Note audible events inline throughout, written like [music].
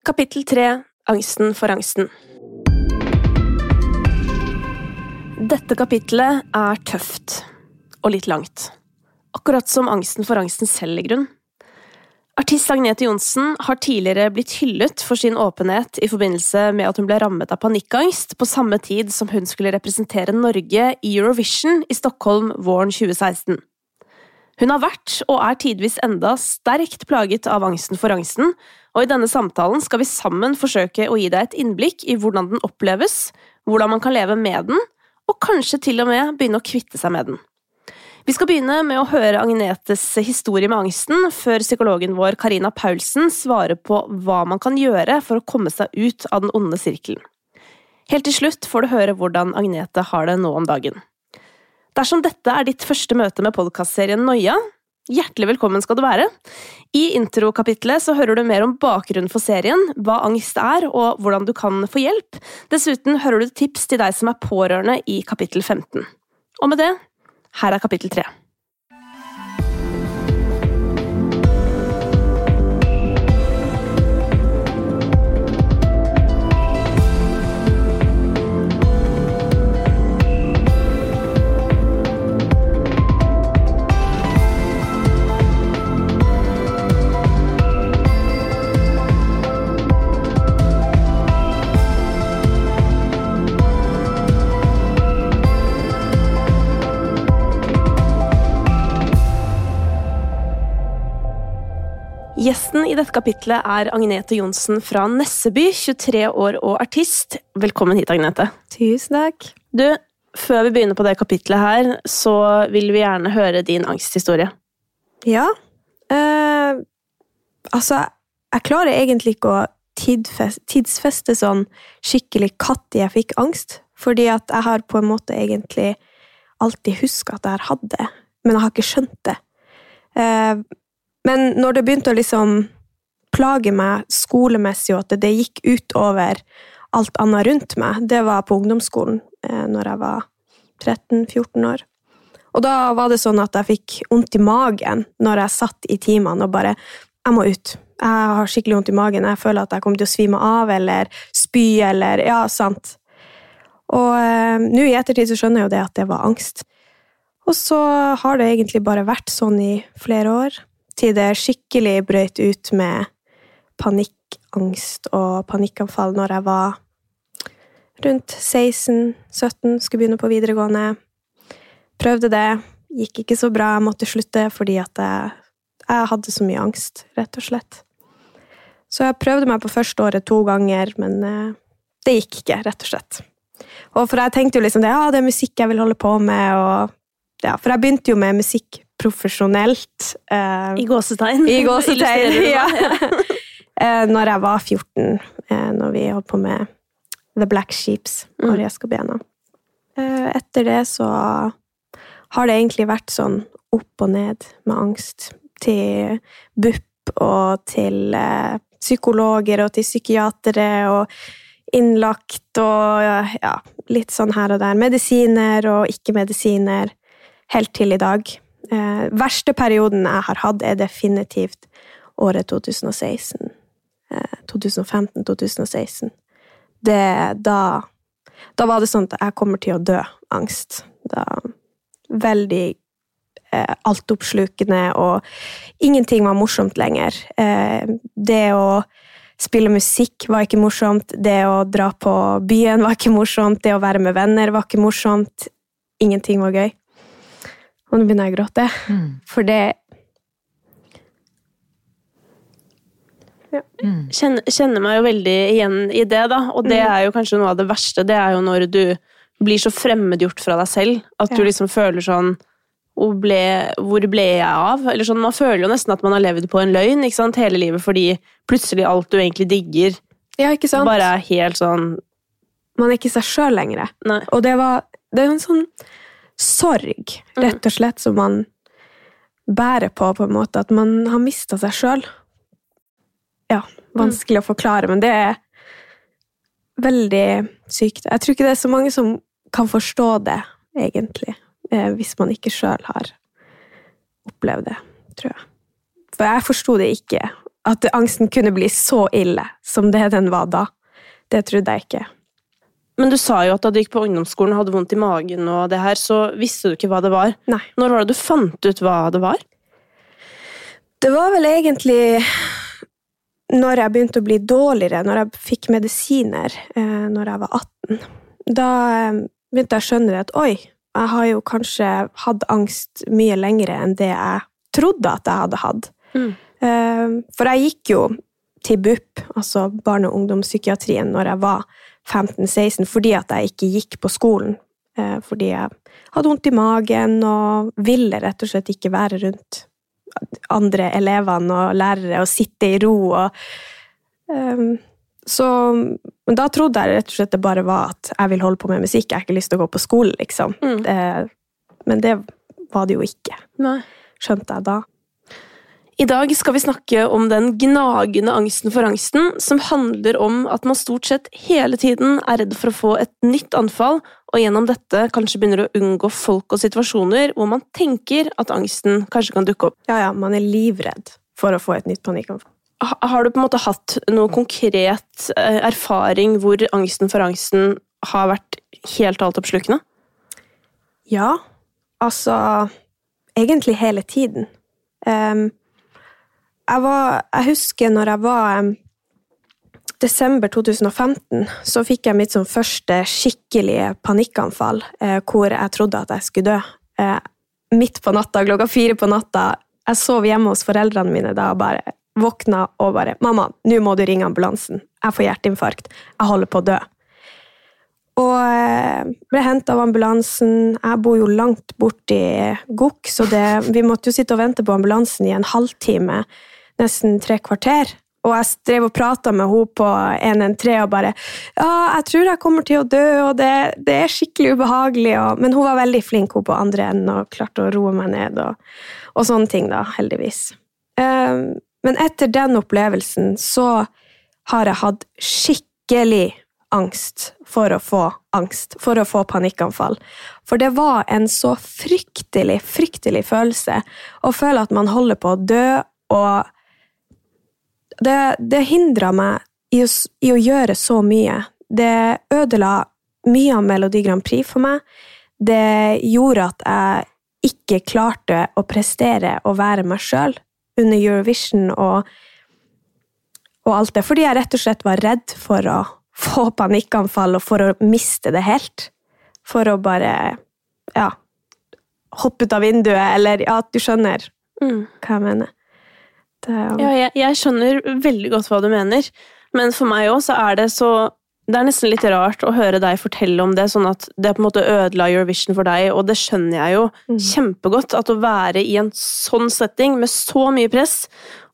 Kapittel tre Angsten for angsten. Dette kapitlet er tøft. Og litt langt. Akkurat som angsten for angsten selv, i grunn. Artist Agnete Johnsen har tidligere blitt hyllet for sin åpenhet i forbindelse med at hun ble rammet av panikkangst på samme tid som hun skulle representere Norge i Eurovision i Stockholm våren 2016. Hun har vært, og er tidvis enda, sterkt plaget av angsten for angsten, og i denne samtalen skal vi sammen forsøke å gi deg et innblikk i hvordan den oppleves, hvordan man kan leve med den, og kanskje til og med begynne å kvitte seg med den. Vi skal begynne med å høre Agnetes historie med angsten, før psykologen vår Karina Paulsen svarer på hva man kan gjøre for å komme seg ut av den onde sirkelen. Helt til slutt får du høre hvordan Agnete har det nå om dagen. Dersom dette er ditt første møte med podkastserien Noia, hjertelig velkommen skal du være. I introkapitlet så hører du mer om bakgrunnen for serien, hva angst er og hvordan du kan få hjelp. Dessuten hører du tips til deg som er pårørende i kapittel 15. Og med det, her er kapittel 3. Gjesten i dette kapitlet er Agnete Johnsen fra Nesseby, 23 år og artist. Velkommen hit, Agnete. Tusen takk. Du, før vi begynner på det kapitlet her, så vil vi gjerne høre din angsthistorie. Ja. Eh, altså, jeg klarer egentlig ikke å tidfeste, tidsfeste sånn skikkelig når jeg fikk angst. Fordi at jeg har på en måte egentlig alltid huska at jeg har hatt det, men jeg har ikke skjønt det. Eh, men når det begynte å liksom plage meg skolemessig, og at det, gikk utover alt annet rundt meg, det var på ungdomsskolen eh, når jeg var 13-14 år. Og da var det sånn at jeg fikk vondt i magen når jeg satt i timene og bare Jeg må ut. Jeg har skikkelig vondt i magen. Jeg føler at jeg kommer til å svime av eller spy eller Ja, sant. Og eh, nå i ettertid så skjønner jeg jo det at det var angst. Og så har det egentlig bare vært sånn i flere år til det skikkelig brøt ut med panikkangst og panikkanfall når jeg var rundt 16-17, skulle begynne på videregående. Prøvde det, gikk ikke så bra, jeg måtte slutte fordi at jeg, jeg hadde så mye angst, rett og slett. Så jeg prøvde meg på første året to ganger, men eh, det gikk ikke, rett og slett. Og for jeg tenkte jo liksom det, ja, det er musikk jeg vil holde på med, og ja, For jeg begynte jo med musikk profesjonelt. Uh, I gåsetegn. I gåsetegn, ja. [laughs] uh, [laughs] når jeg var 14, uh, når vi holdt på med The Black Sheeps og mm. Riescobena. etter det så har det egentlig vært sånn opp og ned med angst. Til BUP og til psykologer og til psykiatere og innlagt og ja, litt sånn her og der. Medisiner og ikke-medisiner. Helt til i dag eh, verste perioden jeg har hatt, er definitivt året 2016. Eh, 2015-2016. Det da Da var det sånn at jeg kommer til å dø angst. Da Veldig eh, altoppslukende, og ingenting var morsomt lenger. Eh, det å spille musikk var ikke morsomt. Det å dra på byen var ikke morsomt. Det å være med venner var ikke morsomt. Ingenting var gøy. Og nå begynner jeg å gråte. Mm. For det ja. mm. kjenner, kjenner, meg jo veldig igjen i det, da. Og det mm. er jo kanskje noe av det verste. Det er jo når du blir så fremmedgjort fra deg selv. At ja. du liksom føler sånn hvor ble, hvor ble, jeg av? Eller sånn, Man føler jo nesten at man har levd på en løgn ikke sant, hele livet, fordi plutselig alt du egentlig digger, ja, ikke sant? bare er helt sånn Man er ikke seg sjøl lenger. Nei. Og det var det er en sånn sorg, mm. rett og slett, som man bærer på, på en måte. At man har mista seg sjøl. Ja, vanskelig å forklare, men det er veldig sykt. Jeg tror ikke det er så mange som kan forstå det, egentlig. Eh, hvis man ikke sjøl har opplevd det, tror jeg. For jeg forsto det ikke. at angsten kunne bli så ille som det den var da. Det trodde jeg ikke. Men du sa jo at da du gikk på ungdomsskolen og hadde vondt i magen, og det her, så visste du ikke hva det var. Nei. Når var det du fant ut hva det var? Det var vel egentlig når jeg begynte å bli dårligere, når jeg fikk medisiner eh, når jeg var 18. Da eh, begynte jeg å skjønne at oi, jeg har jo kanskje hatt angst mye lengre enn det jeg trodde at jeg hadde hatt. Mm. Eh, for jeg gikk jo til BUP, altså barne- og ungdomspsykiatrien, når jeg var 15-16, fordi at jeg ikke gikk på skolen. Eh, fordi jeg hadde vondt i magen og ville rett og slett ikke være rundt andre elevene og lærere og sitte i ro. Og, um, så men da trodde jeg rett og slett det bare var at jeg vil holde på med musikk, jeg har ikke lyst til å gå på skole, liksom. Mm. Det, men det var det jo ikke, Nei. skjønte jeg da. I dag skal vi snakke om den gnagende angsten for angsten, som handler om at man stort sett hele tiden er redd for å få et nytt anfall, og gjennom dette kanskje begynner å unngå folk og situasjoner hvor man tenker at angsten kanskje kan dukke opp. Ja, ja, man er livredd for å få et nytt panikkanfall. Har du på en måte hatt noe konkret eh, erfaring hvor angsten for angsten har vært helt altoppslukende? Ja, altså Egentlig hele tiden. Em, jeg, var, jeg husker når jeg var um, Desember 2015 så fikk jeg mitt sånn første skikkelige panikkanfall, eh, hvor jeg trodde at jeg skulle dø. Eh, midt på natta, klokka fire på natta. Jeg sov hjemme hos foreldrene mine da og bare våkna og bare 'Mamma, nå må du ringe ambulansen. Jeg får hjerteinfarkt. Jeg holder på å dø.' Og eh, ble henta av ambulansen. Jeg bor jo langt borti Gokk, så det, vi måtte jo sitte og vente på ambulansen i en halvtime, nesten tre kvarter. Og jeg drev og prata med henne på 113 og bare 'Ja, jeg tror jeg kommer til å dø, og det, det er skikkelig ubehagelig.' Og, men hun var veldig flink hun på andre enden og klarte å roe meg ned og, og sånne ting, da, heldigvis. Um, men etter den opplevelsen så har jeg hatt skikkelig angst for å få angst, for å få panikkanfall. For det var en så fryktelig, fryktelig følelse å føle at man holder på å dø, og det, det hindra meg i å, i å gjøre så mye. Det ødela mye av Melodi Grand Prix for meg. Det gjorde at jeg ikke klarte å prestere og være meg sjøl under Eurovision og, og alt det. Fordi jeg rett og slett var redd for å få panikkanfall og for å miste det helt. For å bare ja, hoppe ut av vinduet, eller ja, du skjønner Mm. hva jeg mener. Det, Ja, jeg, jeg skjønner veldig godt hva du mener, men for meg òg så er det så Det er nesten litt rart å høre deg fortelle om det, sånn at det på en måte ødela Eurovision for deg, og det skjønner jeg jo Mm. kjempegodt, at å være i en sånn setting med så mye press,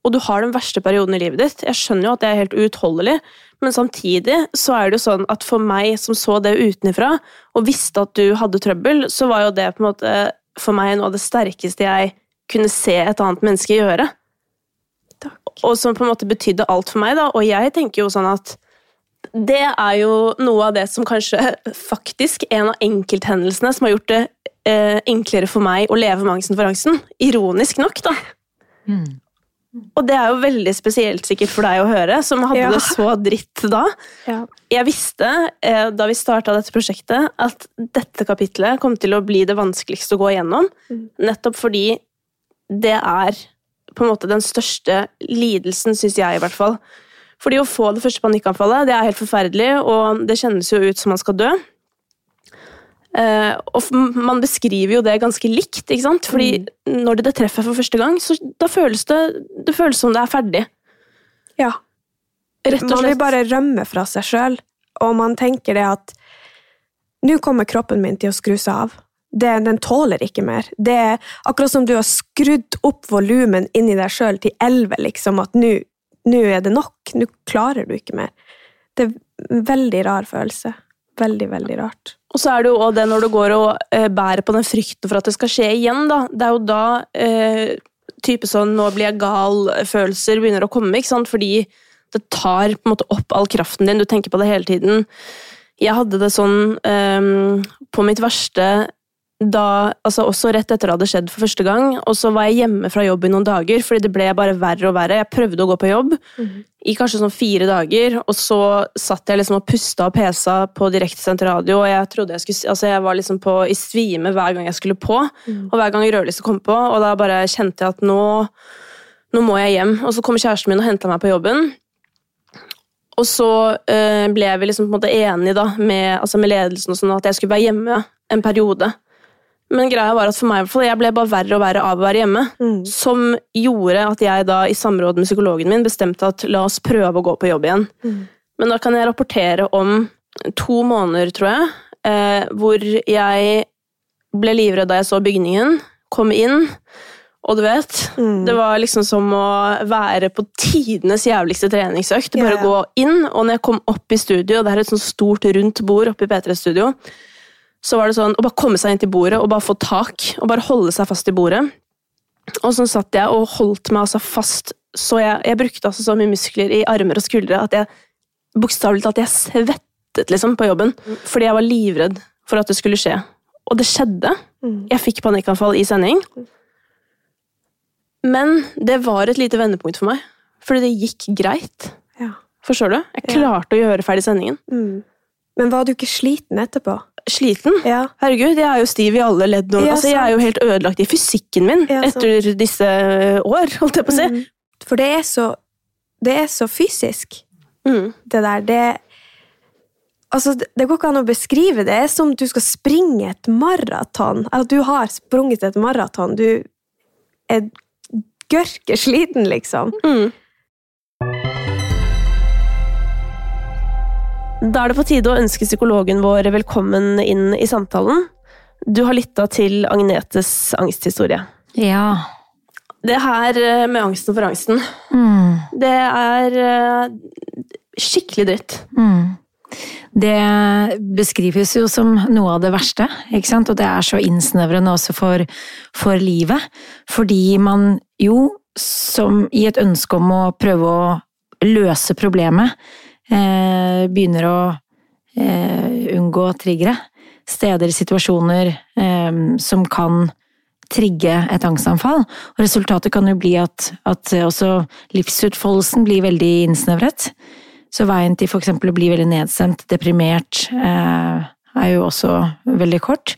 og du har den verste perioden i livet ditt, jeg skjønner jo at det er helt uutholdelig, men samtidig så er det jo sånn at for meg som så det utenfra, og visste at du hadde trøbbel, så var jo det på en måte for meg noe av det sterkeste jeg kunne se et annet menneske gjøre. Og som på en måte betydde alt for meg. da, Og jeg tenker jo sånn at det er jo noe av det som kanskje faktisk en av enkelthendelsene som har gjort det eh, enklere for meg å leve med angsten for angsten. Ironisk nok, da. Mm. Og det er jo veldig spesielt sikkert for deg å høre, som hadde Ja. det så dritt da. ja. Jeg visste eh, da vi starta dette prosjektet, at dette kapitlet kom til å bli det vanskeligste å gå igjennom. Mm. Nettopp fordi det er på en måte den største lidelsen, syns jeg i hvert fall. Fordi å få det første panikkanfallet, det er helt forferdelig, og det kjennes jo ut som man skal dø. Uh, og man beskriver jo det ganske likt, ikke sant? Fordi når det treffer for første gang, så da føles det, det føles som det er ferdig. ja. Rett og Man vil bare rømme fra seg sjøl, og man tenker det at nå kommer kroppen min til å skru seg av. Det, den tåler ikke mer. Det er akkurat som du har skrudd opp volumen inni deg sjøl til 11, liksom, at nå er det nok. Nå klarer du ikke mer. Det er en veldig rar følelse. Veldig, veldig rart. Og så er det jo også det når du går og eh, bærer på den frykten for at det skal skje igjen, da. Det er jo da eh, type sånn 'nå blir jeg gal'-følelser begynner å komme, ikke sant? Fordi det tar på en måte opp all kraften din. Du tenker på det hele tiden. Jeg hadde det sånn eh, på mitt verste da, altså også rett etter det hadde skjedd for første gang, og så var jeg hjemme fra jobb i noen dager, fordi det ble bare verre og verre. Jeg prøvde å gå på jobb i kanskje sånn fire dager, og så satt jeg liksom og pusta og pesa på direktesendt radio, og jeg trodde jeg skulle, altså jeg var liksom på, i svime hver gang jeg skulle på, og hver gang rødlyset kom på, og da bare kjente jeg at nå, nå må jeg hjem. Og så kom kjæresten min og henta meg på jobben. Og så øh, ble vi liksom på en måte enige da, med, altså med ledelsen og sånn, at jeg skulle være hjemme en periode. Men greia var at for meg i hvert fall, jeg ble bare verre og verre av å være hjemme. Mm. Som gjorde at jeg da i samråd med psykologen min bestemte at la oss prøve å gå på jobb igjen. Mm. Men da kan jeg rapportere om to måneder, tror jeg, eh, hvor jeg ble livredd da jeg så bygningen, kom inn, og du vet Mm. Det var liksom som å være på tidenes jævligste treningsøkt. Bare yeah. gå inn, og når jeg kom opp i studio, det er et sånt stort, rundt bord oppe i P3-studio, så var det sånn å bare komme seg inn til bordet og bare få tak, og bare holde seg fast i bordet. Og så satt jeg og holdt meg altså fast, så jeg, jeg brukte altså så mye muskler i armer og skuldre at jeg bokstavelig talt jeg svettet liksom på jobben, fordi jeg var livredd for at det skulle skje. Og det skjedde. Mm. Jeg fikk panikkanfall i sending. Men det var et lite vendepunkt for meg, fordi det gikk greit. Ja. Forstår du? Jeg klarte å gjøre ferdig sendingen. Mm. Men var du ikke sliten etterpå? Sliten. Ja. Herregud, jeg er jo stiv i alle ledd nå. Ja, altså, jeg er jo helt ødelagt i fysikken min Ja, etter disse år, holdt jeg på å si. Mm. For det er så Det er så fysisk, Mm. det der. Det Altså, det det går ikke an å beskrive det. Det er som du skal springe et maraton. At du har sprunget et maraton. Du er gørkesliten, liksom. Mm. Da er det på tide å ønske psykologen vår velkommen inn i samtalen. Du har lytta til Agnetes angsthistorie. Ja. Det her eh, med angsten for angsten, Mm. det er eh, skikkelig dritt. Mm. Det beskrives jo som noe av det verste, ikke sant? og det er så innsnevrende også for, for livet. Fordi man jo, som i et ønske om å prøve å løse problemet, eh, begynner å eh, unngå triggere. Steder, situasjoner eh, som kan trigge et angstanfall. Og resultatet kan jo bli at, at også livsutfoldelsen blir veldig innsnevret. Så veien til f.eks. å bli veldig nedstemt, deprimert, eh, er jo også veldig kort.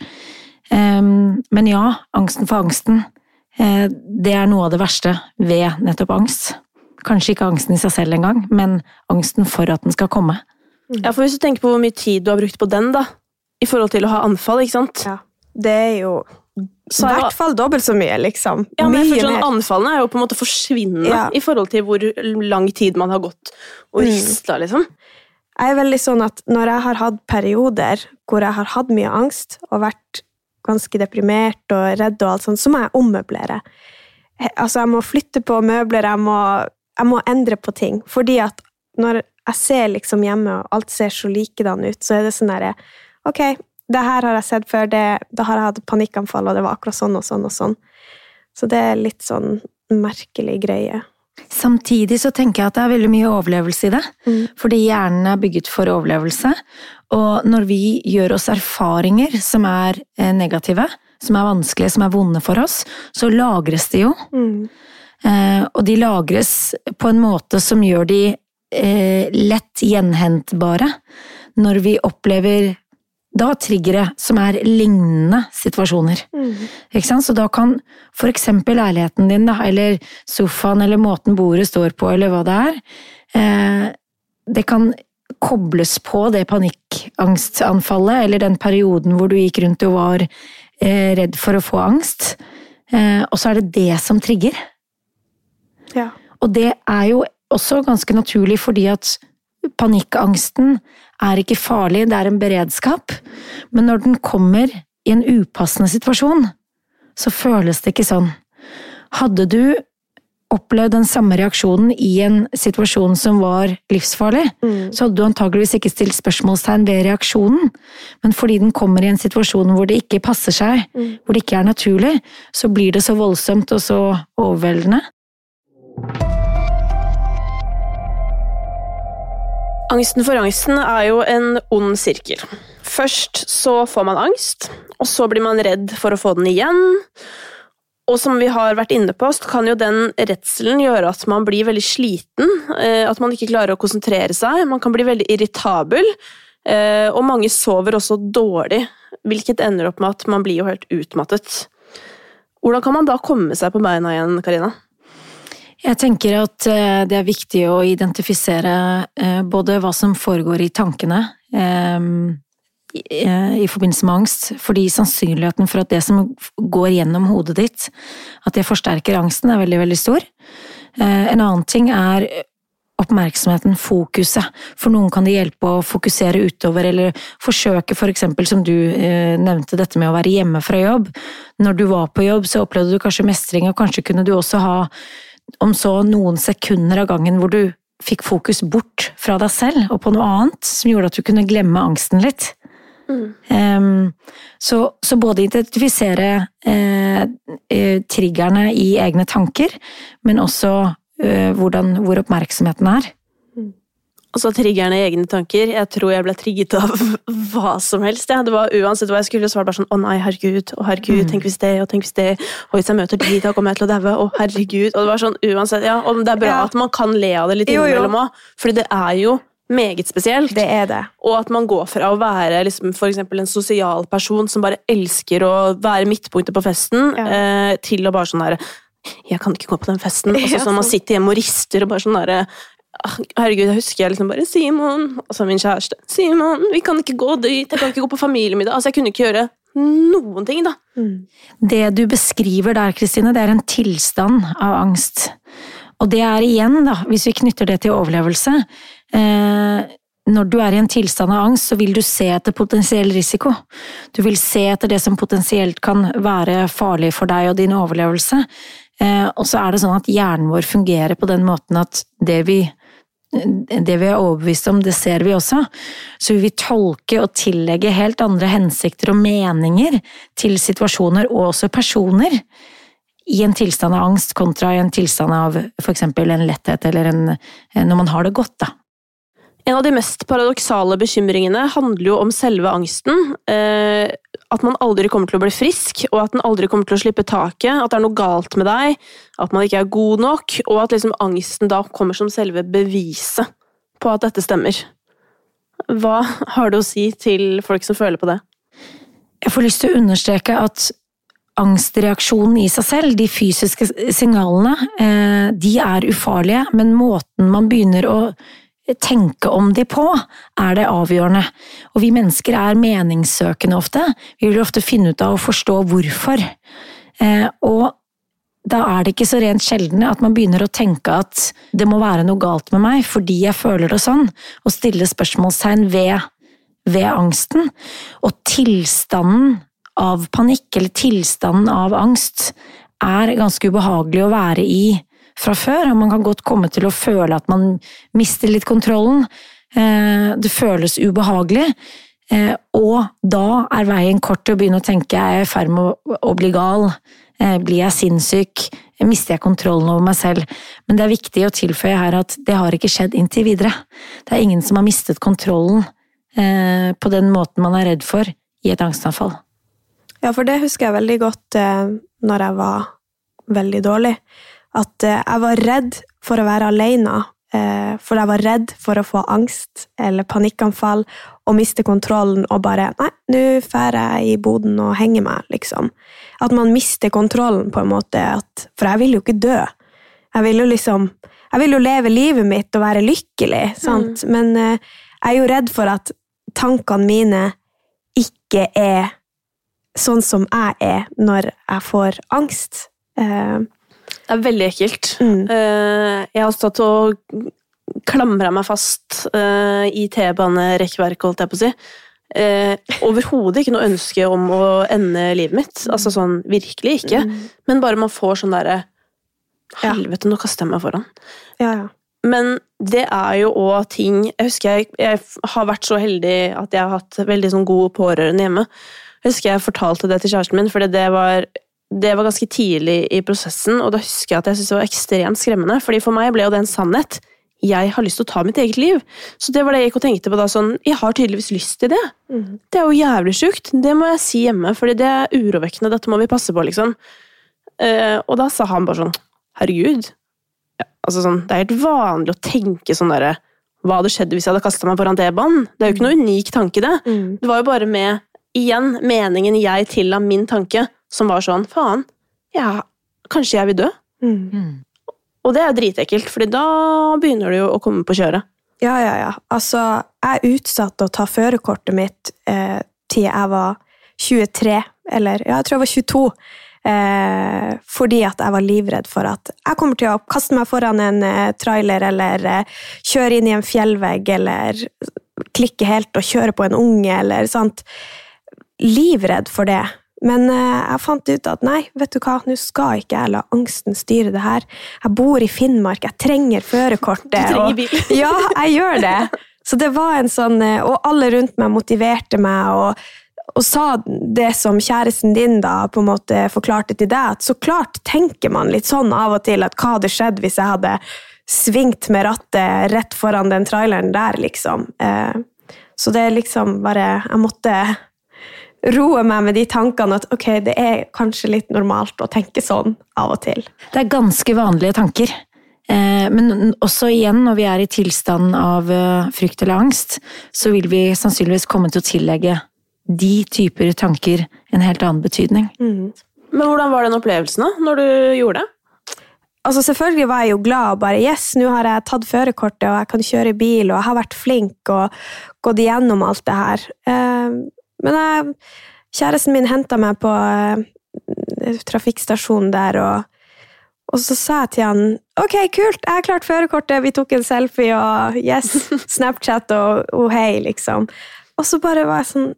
Em, men ja, angsten for angsten, eh, det er noe av det verste ved nettopp angst. Kanskje ikke angsten i seg selv engang, men angsten for at den skal komme. Ja, for Hvis du tenker på hvor mye tid du har brukt på den, da, i forhold til å ha anfall, ikke sant? Ja. Det er jo i er hvert fall dobbelt så mye, liksom. Ja, men jeg mye sånn. Anfallene er jo på en måte forsvinnende Ja. i forhold til hvor lang tid man har gått og Mm. rista, liksom. Jeg er veldig sånn at når jeg har hatt perioder hvor jeg har hatt mye angst og vært ganske deprimert og redd og alt sånt, så må jeg ommøblere. Altså, jeg må flytte på møbler, jeg må, jeg må endre på ting. Fordi at når jeg ser liksom hjemme, og alt ser så likedan ut, så er det sånn derre Ok, det her har jeg sett før, det, da har jeg hatt panikkanfall, og det var akkurat sånn og sånn og sånn. Så det er litt sånn merkelig greie. Samtidig så tenker jeg at det er veldig mye overlevelse i det. Mm. Fordi hjernen er bygget for overlevelse. Og når vi gjør oss erfaringer som er eh, negative, som er vanskelige, som er vonde for oss, så lagres de jo. Mm. Eh, og de lagres på en måte som gjør de eh, lett gjenhentbare. Når vi opplever da triggere som er lignende situasjoner. Mm. Ikke sant? Så da kan for eksempel leiligheten din, eller sofaen, eller måten bordet står på, eller hva det er, eh, det kan kobles på det panikkangstanfallet, eller den perioden hvor du gikk rundt og var redd for å få angst, og så er det det som trigger. Ja. Og det er jo også ganske naturlig fordi at panikkangsten er ikke farlig, det er en beredskap. Men når den kommer i en upassende situasjon, så føles det ikke sånn. Hadde du opplevd den samme reaksjonen i en situasjon som var livsfarlig, Mm. så hadde du antageligvis ikke stilt spørsmålstegn ved reaksjonen. Men fordi den kommer i en situasjon hvor det ikke passer seg, Mm. hvor det ikke er naturlig, så blir det så voldsomt og så overveldende. Angsten for angsten er jo en ond sirkel. først så får man angst, og så blir man redd for å få den igjen. Og som vi har vært inne på, så kan jo den redselen gjøre at man blir veldig sliten. eh, At man ikke klarer å konsentrere seg. Man kan bli veldig irritabel. eh, Og mange sover også dårlig, hvilket ender opp med at man blir jo helt utmattet. Hvordan kan man da komme seg på beina igjen, Karina? Jeg tenker at eh, det er viktig å identifisere eh, både hva som foregår i tankene eh, i forbindelse med angst, fordi sannsynligheten for at det som går gjennom hodet ditt, at det forsterker angsten, er veldig, veldig stor. En annen ting er oppmerksomheten, fokuset. For noen kan det hjelpe å fokusere utover, eller forsøke for eksempel, som du nevnte, dette med å være hjemme fra jobb. Når du var på jobb, så opplevde du kanskje mestring, og kanskje kunne du også ha om så noen sekunder av gangen hvor du fikk fokus bort fra deg selv og på noe annet, som gjorde at du kunne glemme angsten litt. Em, så, så både identifisere eh, eh, triggerne i egne tanker, men også eh, hvordan, hvor oppmerksomheten er. Altså triggerne egne tanker. Jeg tror jeg ble trigget av [laughs] hva som helst. Ja. Det var Uansett hva jeg skulle svare, bare sånn 'Å nei, herregud', 'Å herregud, Mm. tenk hvis det', og 'tenk hvis det', og hvis jeg møter de, da kommer jeg til å daue', 'Å herregud'. Og det var sånn uansett, ja. Og det er bra Ja. at man kan le av det litt innimellom òg, fordi det er jo meget spesielt. Det er det. Og at man går fra å være liksom, for en sosial person som bare elsker å være midtpunktet på festen, Ja. eh, til å bare sånn der, Jeg kan ikke gå på den festen. Og så [laughs] sånn man sitter hjemme og rister og bare sånn derre «Ah, Herregud, jeg husker jeg liksom bare Simon, og så min kjæreste. Simon, vi kan ikke gå dit. Jeg kan ikke gå på familiemiddag. Altså, jeg kunne ikke gjøre noen ting, da. Mm. Det du beskriver der, Kristine, det er en tilstand av angst. Og det er igjen, da, hvis vi knytter det til overlevelse eh, Når du er i en tilstand av angst, så vil du se etter potensiell risiko. Du vil se etter det som potensielt kan være farlig for deg og din overlevelse. Eh, og så er det sånn at hjernen vår fungerer på den måten at det vi det vi er overbevist om, det ser vi også. Så vi vil tolke og tillegge helt andre hensikter og meninger til situasjoner og også personer i en tilstand av angst kontra i en tilstand av for eksempel en letthet eller en, når man har det godt, da. En av de mest paradoksale bekymringene handler jo om selve angsten. Eh, at man aldri kommer til å bli frisk, og at den aldri kommer til å slippe taket. At det er noe galt med deg, at man ikke er god nok, og at liksom angsten da kommer som selve beviset på at dette stemmer. Hva har du å si til folk som føler på det? Jeg får lyst til å understreke at angstreaksjonen i seg selv, de fysiske signalene, eh, de er ufarlige, men måten man begynner å tenke om de på, er det avgjørende. Og vi mennesker er meningssøkende ofte. Vi vil ofte finne ut av å forstå hvorfor. Eh, og da er det ikke så rent sjelden at man begynner å tenke at det må være noe galt med meg fordi jeg føler det sånn, og stille spørsmålstegn ved, ved angsten. Og tilstanden av panikk, eller tilstanden av angst, er ganske ubehagelig å være i fra før, og man kan godt komme til å føle at man mister litt kontrollen. Eh, Det føles ubehagelig, eh, og da er veien kort til å begynne å tenke jeg er i ferd med å- bli gal, Eh, blir jeg sinnssyk, mister jeg kontrollen over meg selv? Men det er viktig å tilføye her at det har ikke skjedd inntil videre. Det er ingen som har mistet kontrollen på den måten man er redd for i et angstanfall. Ja, for det husker jeg veldig godt når jeg var veldig dårlig. At eh, jeg var redd for å være alene. Eh, for jeg var redd for å få angst eller panikkanfall og miste kontrollen og bare Nei, nå drar jeg i boden og henger meg, liksom. At man mister kontrollen, på en måte. At, for jeg vil jo ikke dø. Jeg vil jo liksom Jeg vil jo leve livet mitt og være lykkelig, sant? Men eh, jeg er jo redd for at tankene mine ikke er sånn som jeg er når jeg får angst. Det er veldig ekkelt. mm, Eh, Jeg har stått og klamra meg fast eh, i T-banerekkverket, holdt jeg på å si. Eh, Overhodet ikke noe ønske om å ende livet mitt. Altså sånn, virkelig ikke. mm, Men bare man får sånn derre. Helvete, nå kaster jeg meg foran. ja, ja. Men det er jo òg ting Jeg husker jeg, jeg har vært så heldig at jeg har hatt veldig sånn gode pårørende hjemme. Jeg husker jeg fortalte det til kjæresten min, fordi det var, det var ganske tidlig i prosessen, og da husker jeg at jeg syntes det var ekstremt skremmende, fordi for meg ble jo det en sannhet. jeg har lyst til å ta mitt eget liv. Så det var det jeg gikk og tenkte på da, sånn, jeg har tydeligvis lyst til det. Mm. Det er jo jævlig sjukt, det må jeg si hjemme, fordi det er urovekkende, dette må vi passe på, liksom. Uh, og da sa han bare sånn, herregud, ja, altså sånn, det er helt vanlig å tenke sånn derre, hva hadde skjedd hvis jeg hadde kastet meg foran T-banen? Det er jo ikke noe unik tanke det. Mm. Det var jo bare med, igjen, meningen jeg tilla min tanke, som var sånn, faen, ja, kanskje jeg vil dø? Mm. Og det er dritekkelt, for da begynner du jo å komme på kjøret. Ja, ja, ja. Altså, jeg utsatte å ta førerkortet mitt eh, til jeg var 23, eller ja, jeg tror jeg var 22. Eh, fordi at jeg var livredd for at jeg kommer til å kaste meg foran en eh, trailer, eller eh, kjøre inn i en fjellvegg, eller klikke helt og kjøre på en unge, eller sant. Livredd for det. Men eh, jeg fant ut at nei, vet du hva, nå skal ikke jeg la angsten styre det her. Jeg bor i Finnmark, jeg trenger førerkortet. Du trenger og- bil. [laughs] ja, jeg gjør det. Så det var en sånn, eh, Og alle rundt meg motiverte meg og, og sa det som kjæresten din da på en måte forklarte til deg, at så klart tenker man litt sånn av og til at hva hadde skjedd hvis jeg hadde svingt med rattet rett foran den traileren der, liksom. Eh, Så det er liksom bare Jeg måtte roe meg med de tankene at ok, det er kanskje litt normalt å tenke sånn av og til. Det er ganske vanlige tanker. Eh, Men også igjen, når vi er i tilstand av eh, frykt eller angst, så vil vi sannsynligvis komme til å tillegge de typer tanker en helt annen betydning. Mm. Men hvordan var den opplevelsen da, når du gjorde det? Altså Selvfølgelig var jeg jo glad og bare yes, nå har jeg tatt førerkortet og jeg kan kjøre bil og jeg har vært flink og gått igjennom alt det her. Eh, Men jeg, kjæresten min henta meg på eh, trafikkstasjonen der, og, og så sa jeg til han ok, kult, jeg har klart førerkortet, vi tok en selfie og yes, [laughs] Snapchat og oh, hei, liksom. Og så bare var jeg sånn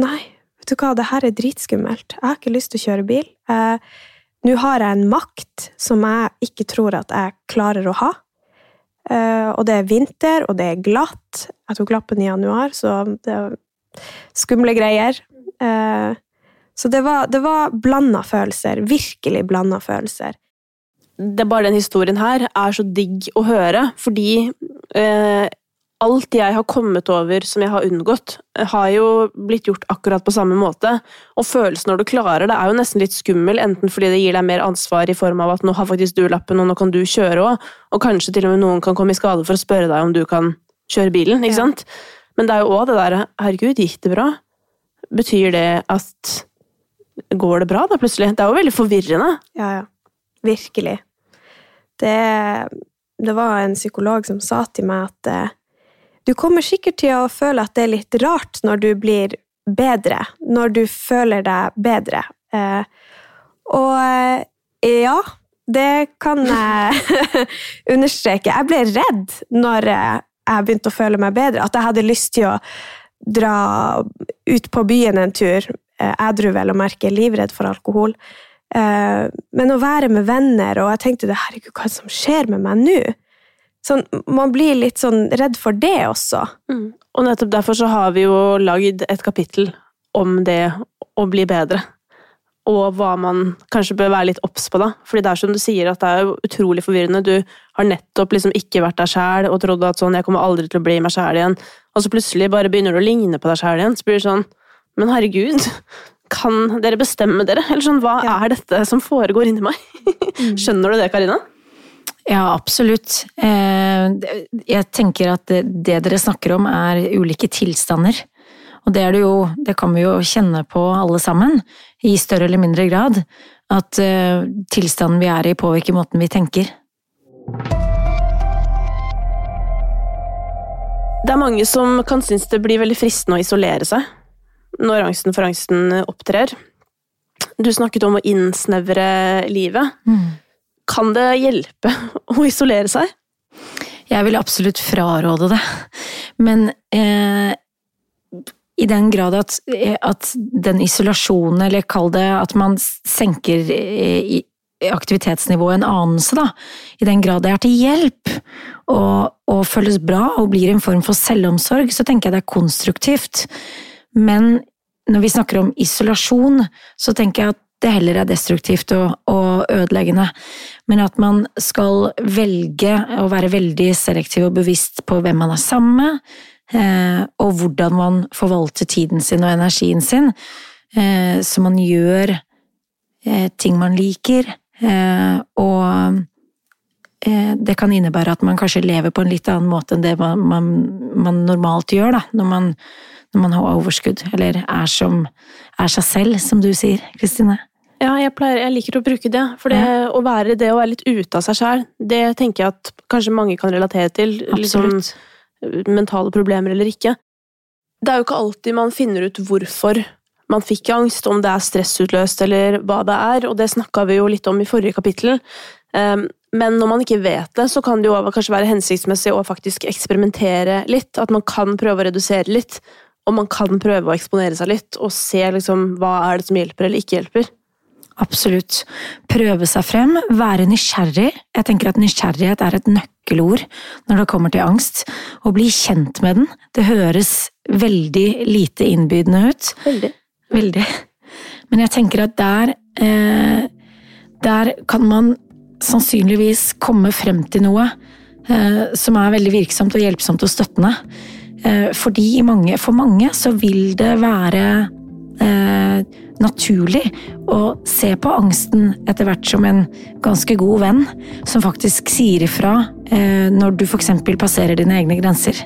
nei, vet du hva, det her er dritskummelt. Jeg har ikke lyst til å kjøre bil. Eh, nå har jeg en makt som jeg ikke tror at jeg klarer å ha. Eh, og det er vinter, og det er glatt. Jeg tok lappen i januar, så det skumle greier. Eh, så det var, det var blanda følelser. Virkelig blanda følelser. det er bare den historien her er så digg å høre, fordi eh, alt jeg har kommet over som jeg har unngått, har jo blitt gjort akkurat på samme måte. Og følelsen når du klarer det, er jo nesten litt skummel, enten fordi det gir deg mer ansvar i form av at nå har faktisk du lappen, og nå kan du kjøre òg, og kanskje til og med noen kan komme i skade for å spørre deg om du kan kjøre bilen, ikke Ja. sant? Men det er jo òg det derre Herregud, gikk det bra? Betyr det at Går det bra, da, plutselig? Det er jo veldig forvirrende. Ja, ja. Virkelig. Det, det var en psykolog som sa til meg at eh, du kommer sikkert til å føle at det er litt rart når du blir bedre, når du føler deg bedre. Eh, og eh, ja, det kan jeg [laughs] understreke. Jeg ble redd når eh, jeg begynte å føle meg bedre, at jeg hadde lyst til å dra ut på byen en tur, eh, ædru vel å merke, livredd for alkohol. Eh, Men å være med venner, og jeg tenkte herregud, hva er det som skjer med meg nå? Sånn, man blir litt sånn redd for det også. Og nettopp derfor så har vi jo lagd et kapittel om det å bli bedre. Og hva man kanskje bør være litt obs på, da. Fordi det er som du sier, at det er utrolig forvirrende. Du har nettopp liksom ikke vært deg sjæl og trodd at sånn, jeg kommer aldri til å bli meg sjæl igjen. Og så plutselig bare begynner du å ligne på deg sjæl igjen. Så blir det sånn, men herregud, [laughs] kan dere bestemme dere? Eller sånn, hva Ja. er dette som foregår inni meg? [laughs] Skjønner du det, Karina? Ja, absolutt. Eh, Jeg tenker at det det dere snakker om er ulike tilstander. Og det er det jo, det kan vi jo kjenne på alle sammen, i større eller mindre grad. At eh, tilstanden vi er i påvirker måten vi tenker. Det er mange som kan synes det blir veldig fristende å isolere seg når angsten for angsten opptrer. Du snakket om å innsnevre livet. Kan det hjelpe [laughs] å isolere seg? Jeg vil absolutt fraråde det. Men eh, i den grad at, eh, at den isolasjonen, eller kall det at man senker eh, aktivitetsnivået en anelse, da, i den grad det er til hjelp og, og føles bra og blir en form for selvomsorg, så tenker jeg det er konstruktivt. Men når vi snakker om isolasjon, så tenker jeg at det heller er destruktivt og, og, ødeleggende. Men at man skal velge å være veldig selektiv og bevisst på hvem man er sammen med, og hvordan man forvalter tiden sin og energien sin, eh, så man gjør eh, ting man liker, eh, og eh, det kan innebære at man kanskje lever på en litt annen måte enn det man, man, man normalt gjør, da, når man når man har overskudd, eller er, som, er seg selv, som du sier, Kristine? Ja, jeg, pleier, jeg, liker å bruke det. For det ja. å være det å være litt ute av seg sjæl, det tenker jeg at kanskje mange kan relatere til. Liksom, mentale problemer eller ikke. Det er jo ikke alltid man finner ut hvorfor man fikk angst, om det er stressutløst eller hva det er, og det snakka vi jo litt om i forrige kapittel. Ehm, men når man ikke vet det, så kan det jo kanskje være hensiktsmessig å faktisk eksperimentere litt. At man kan prøve å redusere litt, og man kan prøve å eksponere seg litt og se liksom, hva er det som hjelper eller ikke hjelper. Absolutt. Prøve seg frem, være nysgjerrig. Jeg tenker at nysgjerrighet er et nøkkelord når det kommer til angst. Å bli kjent med den. Det høres veldig lite innbydende ut. Veldig. Veldig. Men jeg tenker at der eh, Der kan man sannsynligvis komme frem til noe eh, som er veldig virksomt og hjelpsomt og støttende. Eh, fordi mange, for mange så vil det være naturlig å se på angsten etter hvert som en ganske god venn, som faktisk sier ifra eh, når du f.eks. passerer dine egne grenser.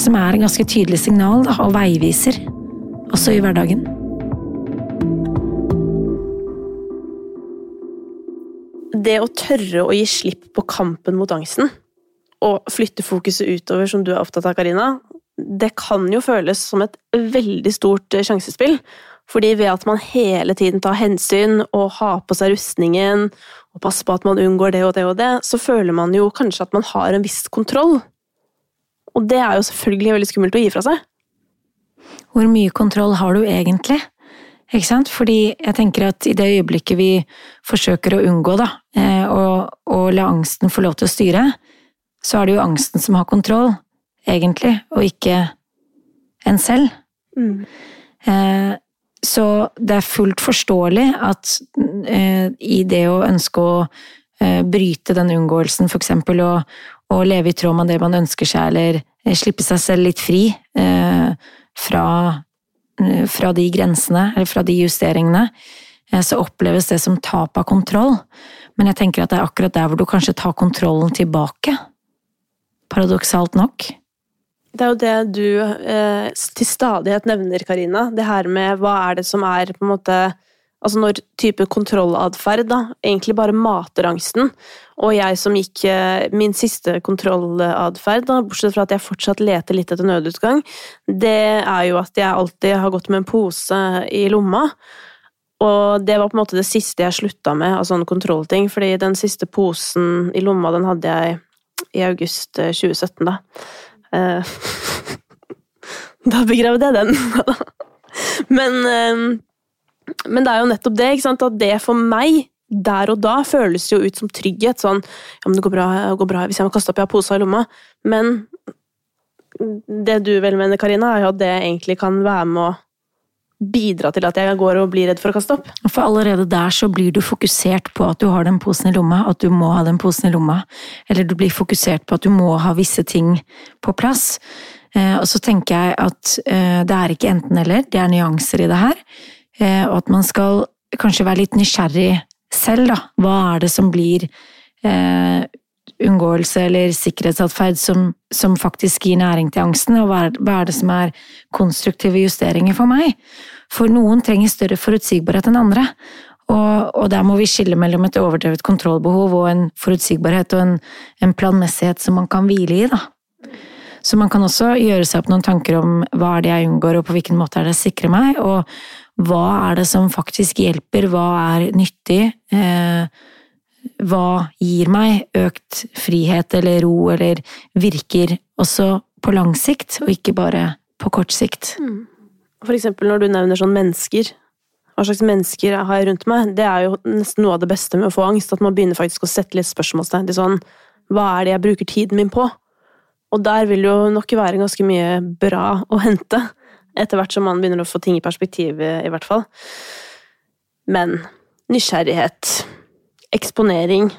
Som er en ganske tydelig signal da, og veiviser, også i hverdagen. Det å tørre å gi slipp på kampen mot angsten, og flytte fokuset utover, som du er opptatt av, Karina, det kan jo føles som et veldig stort sjansespill. Fordi ved at man hele tiden tar hensyn og har på seg rustningen og passer på at man unngår det og det og det, så føler man jo kanskje at man har en viss kontroll. Og det er jo selvfølgelig veldig skummelt å gi fra seg. Hvor mye kontroll har du egentlig? Ikke sant? Fordi jeg tenker at i det øyeblikket vi forsøker å unngå da, eh, å la angsten få lov til å styre, så er det jo angsten som har kontroll egentlig, og ikke en selv. Mm. Eh, så det er fullt forståelig at eh, i det å ønske å eh, bryte den unngåelsen, eksempel, og, og, leve i tråd med det man ønsker seg, eller eh, slippe seg selv litt fri eh, fra, eh, fra, de grensene, eller fra de justeringene, så oppleves det som tap av kontroll. Men jeg tenker at det er akkurat der hvor du kanskje tar kontrollen tilbake. Paradoksalt nok. Det er jo det du eh, til stadighet nevner, Karina. Det her med hva er det som er på en måte Altså når type kontrollatferd da, egentlig bare mater angsten. Og jeg som gikk eh, min siste kontrollatferd, bortsett fra at jeg fortsatt leter litt etter nødutgang, det er jo at jeg alltid har gått med en pose i lomma. Og det var på en måte det siste jeg slutta med av sånne kontrollting, fordi den siste posen i lomma, den hadde jeg i august 2017, eh, da. Eh, [laughs] da begravde jeg den. [laughs] men, eh, men det er jo nettopp det, at det for meg der og da føles jo ut som trygghet. Sånn ja, men det går bra, det går bra hvis jeg må kaste opp, jeg har posa i lomma. Men det du vel mener, Karina, er jo at det egentlig kan være med å bidra til at jeg går og blir redd for å kaste opp. For allerede der så blir du fokusert på at du har den posen i lomma, at du må ha den posen i lomma. Eller du blir fokusert på at du må ha visse ting på plass. Eh, og så tenker jeg at eh, det er ikke enten-eller, det er nyanser i det her. Eh, og at man skal kanskje være litt nysgjerrig selv, da. Hva er det som blir unngåelse eller sikkerhetsatferd som, som, faktisk gir næring til angsten, og hva er, hva er, det som er konstruktive justeringer for meg? For noen trenger større forutsigbarhet enn andre, og, og der må vi skille mellom et overdrevet kontrollbehov og en forutsigbarhet og en, en planmessighet som man kan hvile i, da. Så man kan også gjøre seg opp noen tanker om hva er det jeg unngår, og på hvilken måte er det sikrer meg, og hva er det som faktisk hjelper, hva er nyttig? Eh, hva gir meg økt frihet eller ro, eller virker også på lang sikt, og ikke bare på kort sikt. Mm. For eksempel når du nevner sånn mennesker, hva slags mennesker jeg har rundt meg, det er jo nesten noe av det beste med å få angst, at man begynner faktisk å sette litt spørsmålstegn til sånn hva er det jeg bruker tiden min på? Og der vil jo nok være ganske mye bra å hente, etter hvert som man begynner å få ting i perspektiv, i hvert fall. Men nysgjerrighet, eksponering,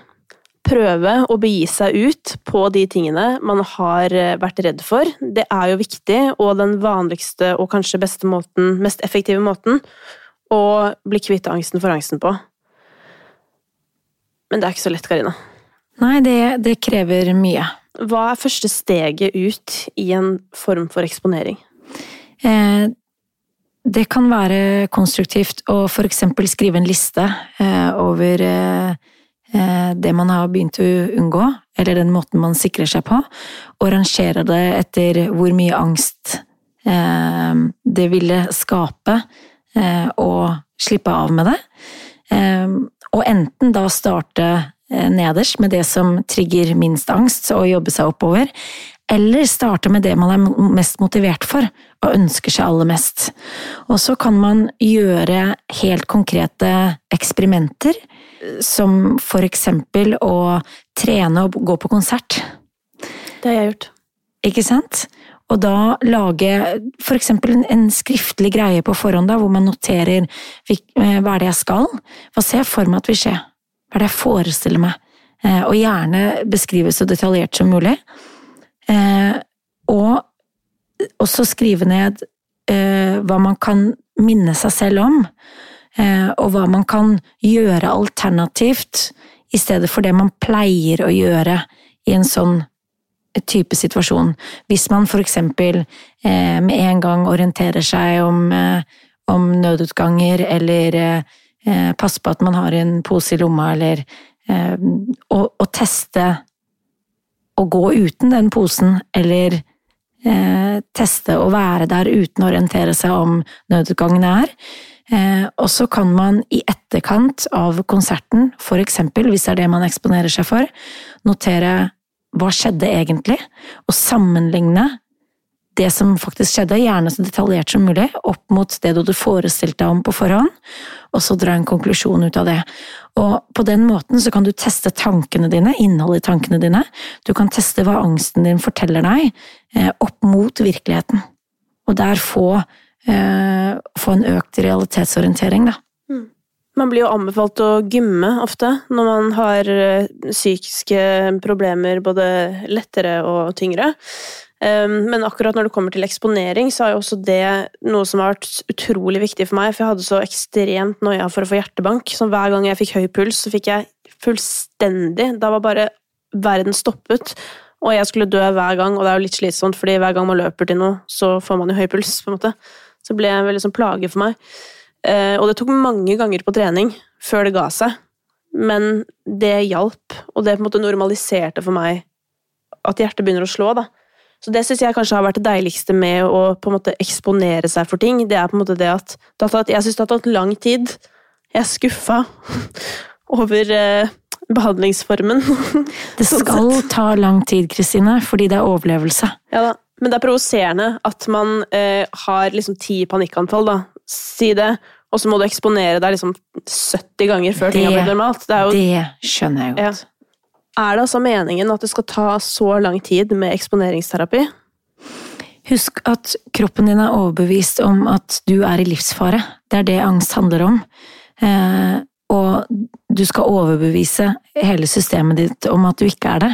prøve å begi seg ut på de tingene man har eh, vært redd for. Det er jo viktig, og den vanligste og kanskje beste måten, mest effektive måten å bli kvitt angsten for angsten på. Men det er ikke så lett, Karina. Nei, det, det krever mye. Hva er første steget ut i en form for eksponering? Eh, det kan være konstruktivt å for eksempel skrive en liste eh, over eh, eh, det man har begynt å unngå, eller den måten man sikrer seg på, og rangere det etter hvor mye angst det ville skape å slippe av med det. og enten da starte nederst med det som trigger minst angst, og jobbe seg oppover, eller starte med det man er mest motivert for, og ønsker seg aller mest. Og så kan man gjøre helt konkrete eksperimenter, som for eksempel å trene og gå på konsert. Det har jeg gjort. Ikke sant? Og da lage en, en skriftlig greie på forhånd, da, hvor man noterer eh, hva er det jeg skal, hva ser jeg for meg at vil skje, hva er det jeg forestiller meg, eh, og gjerne beskrive så detaljert som mulig. Eh, og også skrive ned eh, hva man kan minne seg selv om, eh, og hva man kan gjøre alternativt i stedet for det man pleier å gjøre i en sånn type situasjon. Hvis man for eksempel eh, med en gang orienterer seg om, eh, om nødutganger, eller eh, passer på at man har en pose i lomma, eller å teste å gå uten den posen, eller eh, teste å være der uten å orientere seg om nødutgangen er. Eh, og så kan man i etterkant av konserten, for eksempel, hvis det er det man eksponerer seg for, notere hva skjedde egentlig, og sammenligne det som faktisk skjedde, gjerne så detaljert som mulig, opp mot det du hadde forestilt deg om på forhånd, og så dra en konklusjon ut av det. Og på den måten så kan du teste tankene dine, innholdet i tankene dine, du kan teste hva angsten din forteller deg, eh, opp mot virkeligheten. Og der få, eh, få en økt realitetsorientering, da. Mm. Man blir jo anbefalt å gymme ofte når man har eh, psykiske problemer, både lettere og tyngre. Ehm, men akkurat når det kommer til eksponering, så er jo også det noe som har vært utrolig viktig for meg. For jeg hadde så ekstremt noia for å få hjertebank. Så hver gang jeg fikk høy puls, så fikk jeg fullstendig Da var bare verden stoppet. Og jeg skulle dø hver gang, og det er jo litt slitsomt, fordi hver gang man løper til noe, så får man jo høy puls, på en måte. Så det ble en veldig sånn plage for meg. Ehm, og det tok mange ganger på trening før det ga seg. Men det hjalp, og det på en måte normaliserte for meg at hjertet begynner å slå, da. Så det syns jeg kanskje har vært det deiligste med å på en måte eksponere seg for ting. Det er på en måte det at det tatt, Jeg syns det har tatt lang tid. Jeg er skuffa [laughs] over eh, behandlingsformen. [laughs] det sånn skal ta lang tid, Kristine, fordi det er overlevelse. Ja da. Men det er provoserende at man eh, har liksom ti panikkanfall, da. Si det. Og så må du eksponere deg liksom 70 ganger før det, ting har blitt normalt. Det, jo, det skjønner jeg godt. Ja. Er det altså meningen at det skal ta så lang tid med eksponeringsterapi? Husk at kroppen din er overbevist om at du er i livsfare. Det er det angst handler om. Eh, og du skal overbevise hele systemet ditt om at du ikke er det.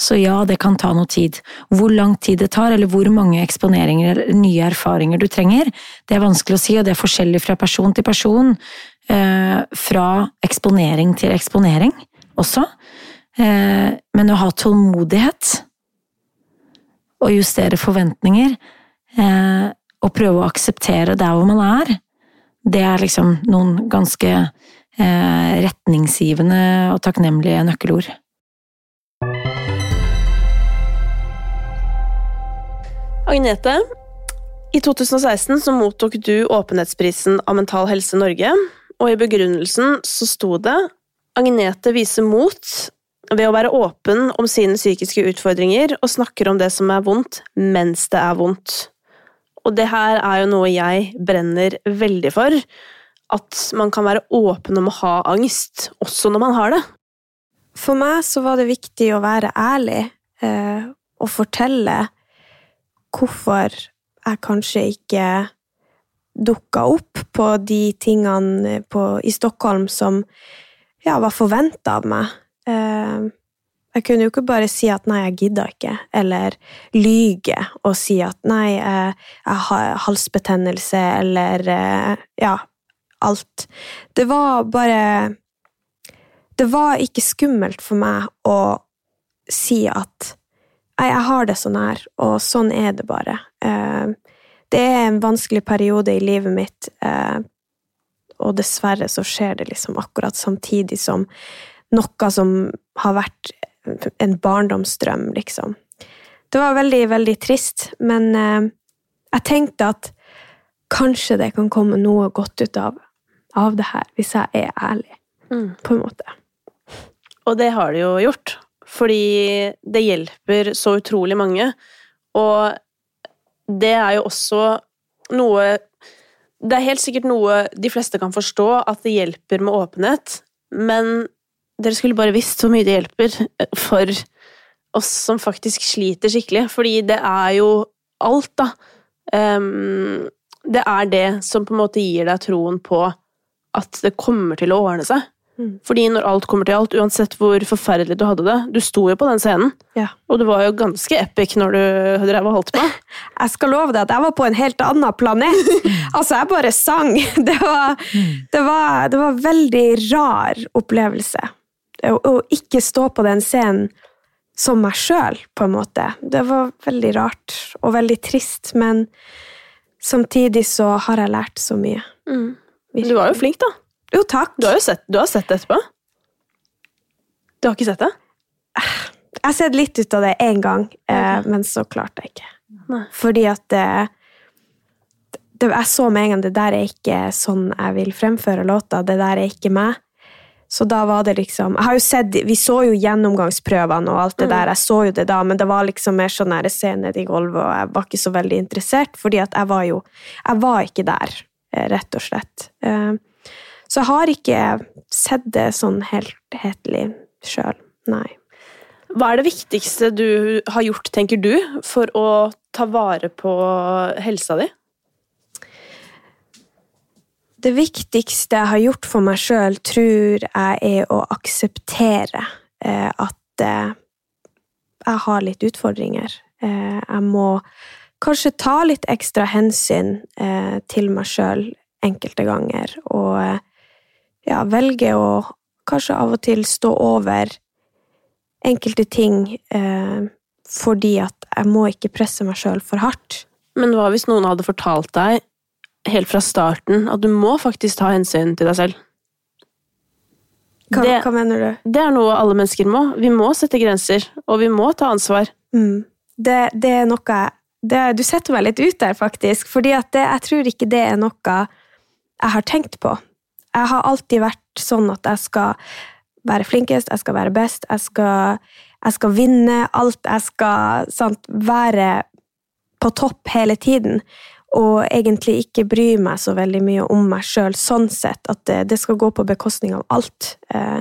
Så ja, det kan ta noe tid. Hvor lang tid det tar, eller hvor mange eksponeringer eller nye erfaringer du trenger, det er vanskelig å si, og det er forskjellig fra person til person. Eh, fra eksponering til eksponering også. Eh, men å ha tålmodighet og justere forventninger eh, og prøve å akseptere der hvor man er, det er liksom noen ganske eh, retningsgivende og takknemlige nøkkelord. Agnete, i 2016 så mottok du Åpenhetsprisen av Mental Helse Norge, og i begrunnelsen så sto det Agnete viser mot ved å være åpen om sine psykiske utfordringer og snakker om det som er vondt, mens det er vondt. Og det her er jo noe jeg brenner veldig for. At man kan være åpen om å ha angst, også når man har det. For meg så var det viktig å være ærlig eh, og fortelle hvorfor jeg kanskje ikke dukka opp på de tingene på, i Stockholm som ja, var forventa av meg. Eh, jeg kunne jo ikke bare si at nei, jeg gidder ikke, eller lyge og si at nei, jeg, jeg har halsbetennelse, eller eh, ja, alt. Det var bare Det var ikke skummelt for meg å si at nei, jeg har det sånn her, og sånn er det bare. Eh, det er en vanskelig periode i livet mitt, eh, og dessverre så skjer det liksom akkurat samtidig som noe som har vært en barndomsdrøm, liksom. Det var veldig, veldig trist, men eh, jeg tenkte at kanskje det kan komme noe godt ut av, av det her, hvis jeg er ærlig, Mm. på en måte. Og det har det jo gjort, fordi det hjelper så utrolig mange. Og det er jo også noe Det er helt sikkert noe de fleste kan forstå, at det hjelper med åpenhet, men dere skulle bare visst hvor mye det hjelper for oss som faktisk sliter skikkelig, fordi det er jo alt, da. Um, det er det som på en måte gir deg troen på at det kommer til å ordne seg. Mm. Fordi når alt kommer til alt, uansett hvor forferdelig du hadde det Du sto jo på den scenen, Ja. og du var jo ganske epic når du drev og holdt på. [laughs] Jeg skal love deg at jeg var på en helt annen planet. [laughs] altså, jeg bare sang. [laughs] Det var, det var, det var veldig rar opplevelse. Å, ikke stå på den scenen som meg sjøl, på en måte. Det var veldig rart og veldig trist, men samtidig så har jeg lært så mye. Du var jo flink, da. Jo, takk. Du har jo sett, du har sett det etterpå. Du har ikke sett det? Jeg har sett litt ut av det én gang, okay. men så klarte jeg ikke. Nei. Fordi at det, det, Jeg så med en gang det der er ikke sånn jeg vil fremføre låta. Det der er ikke meg. Så da var det liksom jeg har jo sett, Vi så jo gjennomgangsprøvene og alt det der, jeg så jo det da, men det var liksom mer sånn nære jeg ser ned i gulvet, og jeg var ikke så veldig interessert, fordi at jeg var jo Jeg var ikke der, eh, rett og slett. Eh, Så jeg har ikke sett det sånn helhetlig sjøl. Nei. Hva er det viktigste du har gjort, tenker du, for å ta vare på helsa di? Det viktigste jeg har gjort for meg sjøl, tror jeg er å akseptere eh, at eh, jeg har litt utfordringer. Eh, jeg må kanskje ta litt ekstra hensyn til meg sjøl enkelte ganger, og ja, velge å kanskje av og til stå over enkelte ting fordi at jeg må ikke presse meg sjøl for hardt. Men hva hvis noen hadde fortalt deg helt fra starten at du må faktisk ta hensyn til deg selv? Hva, Det- hva mener du? Det er noe alle mennesker må. Vi må sette grenser, og vi må ta ansvar. Mm. Det, det er noe det, Du setter meg litt ut der, faktisk. fordi jeg tror ikke det er noe jeg har tenkt på. Jeg har alltid vært sånn at jeg skal være flinkest, jeg skal være best, jeg skal, jeg skal vinne alt. Jeg skal sant, være på topp hele tiden. Og egentlig ikke bry meg så veldig mye om meg sjøl, sånn sett. At det, det skal gå på bekostning av alt. Eh,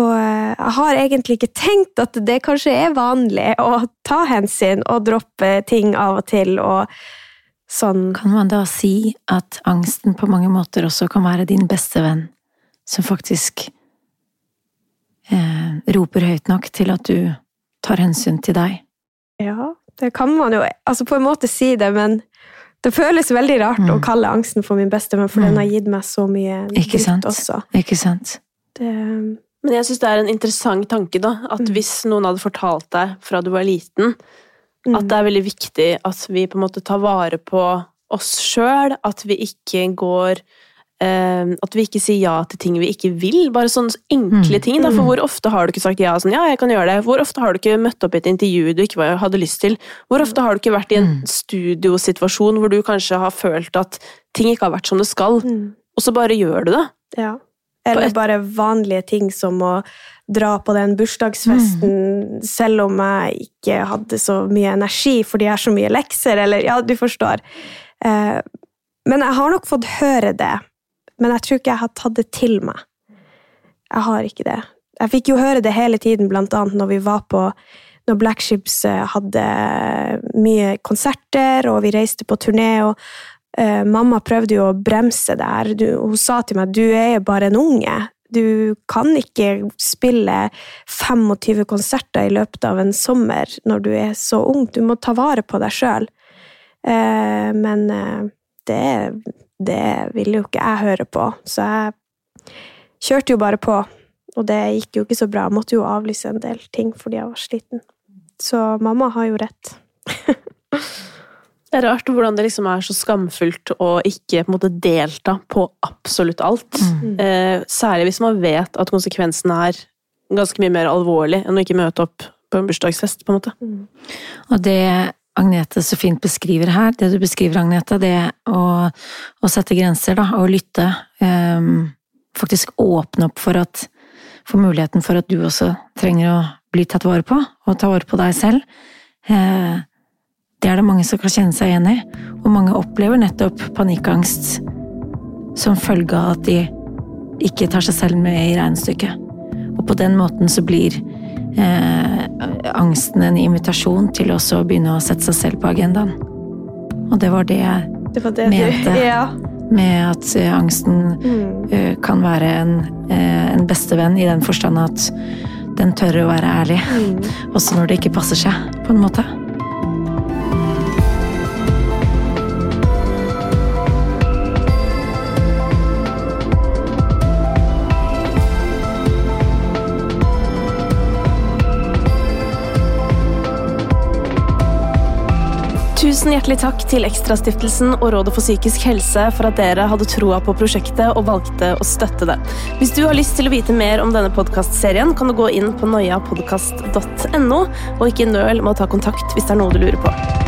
og eh, jeg har egentlig ikke tenkt at det kanskje er vanlig å ta hensyn og droppe ting av og til og sånn. Kan man da si at angsten på mange måter også kan være din beste venn, som faktisk eh, roper høyt nok til at du tar hensyn til deg? Ja, det kan man jo altså på en måte si det, men det føles veldig rart Mm. å kalle angsten for min beste venn, for Mm. den har gitt meg så mye Ikke sant? også. Ikke sant? Det, Men jeg syns det er en interessant tanke, da. At Mm. hvis noen hadde fortalt deg fra du var liten, mm, at det er veldig viktig at vi på en måte tar vare på oss sjøl, at vi ikke går At vi ikke sier ja til ting vi ikke vil. Bare sånne enkle Mm. ting. Da. For Mm. hvor ofte har du ikke sagt ja? Sånn, ja, jeg kan gjøre det. Hvor ofte har du ikke møtt opp i et intervju du ikke hadde lyst til? Hvor ofte har du ikke vært i en Mm. studiosituasjon hvor du kanskje har følt at ting ikke har vært som det skal, og så bare gjør du det? ja. Eller bare vanlige ting som å dra på den bursdagsfesten selv om jeg ikke hadde så mye energi fordi jeg har så mye lekser, eller ja, du forstår. Eh, men jeg har nok fått høre det, men jeg tror ikke jeg har tatt det til meg. Jeg har ikke det. Jeg fikk jo høre det hele tiden, blant annet når vi var på når Black Ships eh, hadde mye konserter, og vi reiste på turné, og uh, mamma prøvde jo å bremse det her. Hun sa til meg du er jo bare en unge. Du kan ikke spille 25 konserter i løpet av en sommer når du er så ung. Du må ta vare på deg sjøl. Uh, men uh, det, det ville jo ikke jeg høre på, så jeg kjørte jo bare på. Og det gikk jo ikke så bra. Jeg måtte jo avlyse en del ting fordi jeg var sliten. Så mamma har jo rett. Det er rart hvordan det liksom er så skamfullt å ikke på en måte delta på absolutt alt. Mm. Eh, særlig hvis man vet at konsekvensen er ganske mye mer alvorlig enn å ikke møte opp på en bursdagsfest. på en måte. Mm. Og det Agnete så fint beskriver her, det du beskriver, Agnete, det å, å sette grenser, da, og lytte. Um, faktisk åpne opp for, at, for muligheten for at du også trenger å bli tatt vare på, og ta vare på deg selv. Uh, det er det mange som kan kjenne seg igjen i, og mange opplever nettopp panikkangst som følge av at de ikke tar seg selv med i regnestykket. Og på den måten så blir eh, angsten en invitasjon til også å begynne å sette seg selv på agendaen. Og det var det jeg Det var det Mente. du [laughs] Ja. med at eh, angsten Mm. eh, kan være en, eh, en bestevenn i den forstand at den tør å være ærlig, Mm. [laughs] også når det ikke passer seg, på en måte. Tusen hjertelig takk til Ekstrastiftelsen og Rådet for psykisk helse for at dere hadde troa på prosjektet og valgte å støtte det. Hvis du har lyst til å vite mer om denne podkastserien, kan du gå inn på noiapodkast.no, og ikke nøl med å ta kontakt hvis det er noe du lurer på.